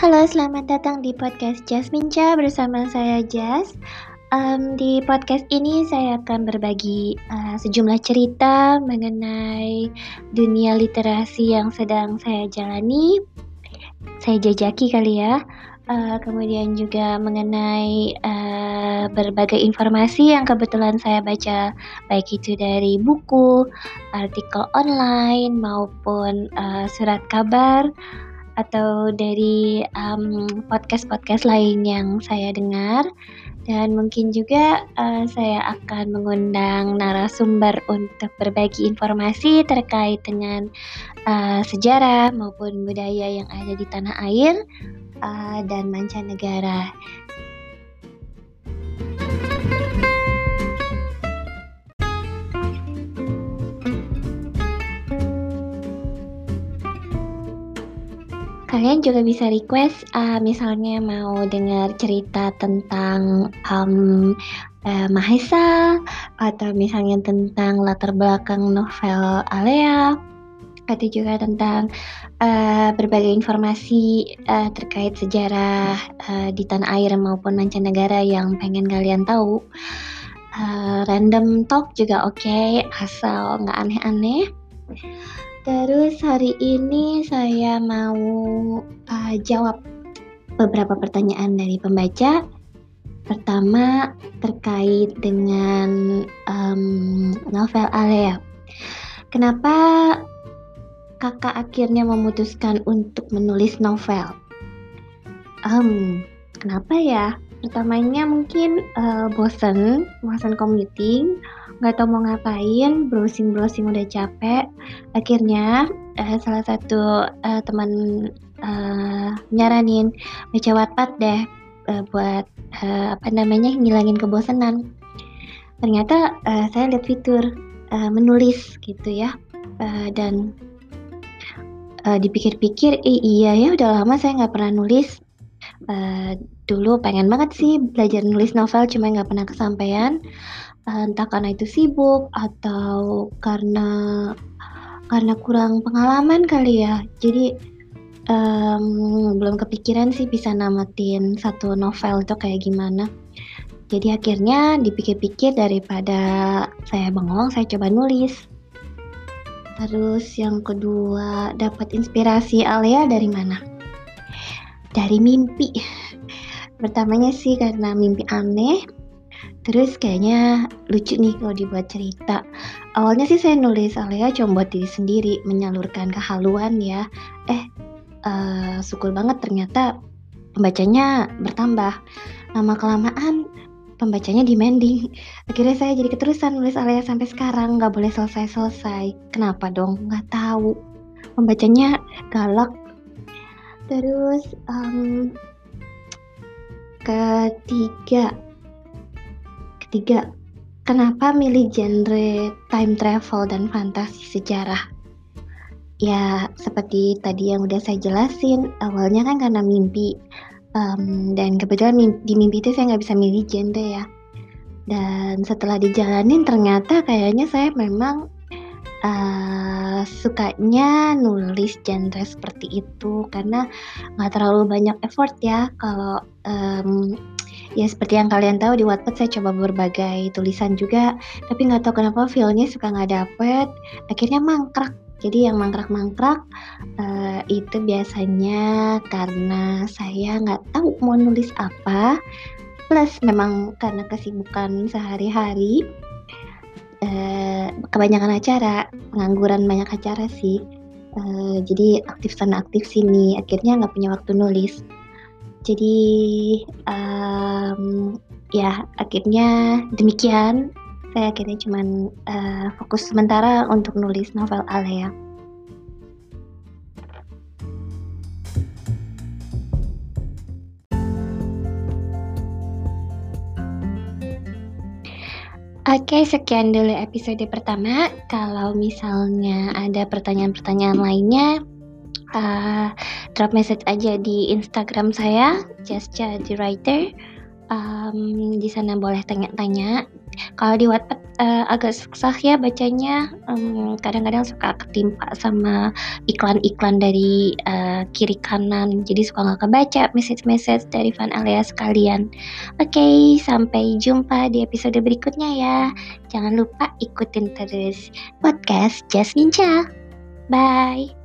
Halo, selamat datang di podcast Jasmine Cha bersama saya Jas. Um, di podcast ini saya akan berbagi uh, sejumlah cerita mengenai dunia literasi yang sedang saya jalani. Saya jajaki kali ya. Uh, kemudian juga mengenai uh, berbagai informasi yang kebetulan saya baca, baik itu dari buku, artikel online maupun uh, surat kabar atau dari podcast-podcast um, lain yang saya dengar dan mungkin juga uh, saya akan mengundang narasumber untuk berbagi informasi terkait dengan uh, sejarah maupun budaya yang ada di tanah air uh, dan mancanegara. Kalian juga bisa request uh, misalnya mau dengar cerita tentang um, uh, Mahesa atau misalnya tentang latar belakang novel Alea atau juga tentang uh, berbagai informasi uh, terkait sejarah uh, di tanah air maupun mancanegara yang pengen kalian tahu. Uh, random talk juga oke, okay, asal nggak aneh-aneh. Terus hari ini saya mau uh, jawab beberapa pertanyaan dari pembaca. Pertama terkait dengan um, novel Alea. Kenapa kakak akhirnya memutuskan untuk menulis novel? Um, kenapa ya? Pertamanya mungkin uh, bosen, bosen commuting nggak tahu mau ngapain browsing browsing udah capek. Akhirnya uh, salah satu uh, teman uh, nyaranin baca Wattpad deh uh, buat uh, apa namanya ngilangin kebosanan. Ternyata uh, saya lihat fitur uh, menulis gitu ya uh, dan uh, dipikir-pikir eh, iya ya udah lama saya nggak pernah nulis. Uh, dulu pengen banget sih belajar nulis novel cuma nggak pernah kesampaian entah karena itu sibuk atau karena karena kurang pengalaman kali ya. Jadi um, belum kepikiran sih bisa namatin satu novel itu kayak gimana. Jadi akhirnya dipikir-pikir daripada saya bengong saya coba nulis. Terus yang kedua dapat inspirasi Alia dari mana? Dari mimpi. Pertamanya sih karena mimpi aneh Terus kayaknya lucu nih kalau dibuat cerita. Awalnya sih saya nulis Alea cuma buat diri sendiri, menyalurkan kehaluan ya. Eh, uh, syukur banget ternyata pembacanya bertambah. Lama kelamaan pembacanya demanding. Akhirnya saya jadi keterusan nulis Alea sampai sekarang, nggak boleh selesai-selesai. Kenapa dong? Nggak tahu. Pembacanya galak. Terus um, ketiga Ketiga, kenapa milih genre time travel dan fantasi sejarah? Ya, seperti tadi yang udah saya jelasin, awalnya kan karena mimpi. Um, dan kebetulan mimpi, di mimpi itu saya nggak bisa milih genre ya. Dan setelah dijalanin ternyata kayaknya saya memang uh, sukanya nulis genre seperti itu karena nggak terlalu banyak effort ya kalau um, ya seperti yang kalian tahu di Wattpad saya coba berbagai tulisan juga tapi nggak tahu kenapa feelnya suka nggak dapet. Akhirnya mangkrak. Jadi yang mangkrak-mangkrak uh, itu biasanya karena saya nggak tahu mau nulis apa plus memang karena kesibukan sehari-hari uh, kebanyakan acara pengangguran banyak acara sih. Uh, jadi aktif sana aktif sini akhirnya nggak punya waktu nulis. Jadi um, ya akhirnya demikian saya akhirnya cuman uh, fokus sementara untuk nulis novel Alea. Oke, sekian dulu episode pertama. Kalau misalnya ada pertanyaan-pertanyaan lainnya, uh, drop message aja di Instagram saya Jascha the Writer um, di sana boleh tanya-tanya kalau di Wattpad uh, agak susah ya bacanya. Um, kadang-kadang suka ketimpa sama iklan-iklan dari uh, kiri kanan, jadi suka nggak kebaca message-message dari fan alias kalian. Oke, okay, sampai jumpa di episode berikutnya ya. Jangan lupa ikutin terus podcast Just Ninja. Bye.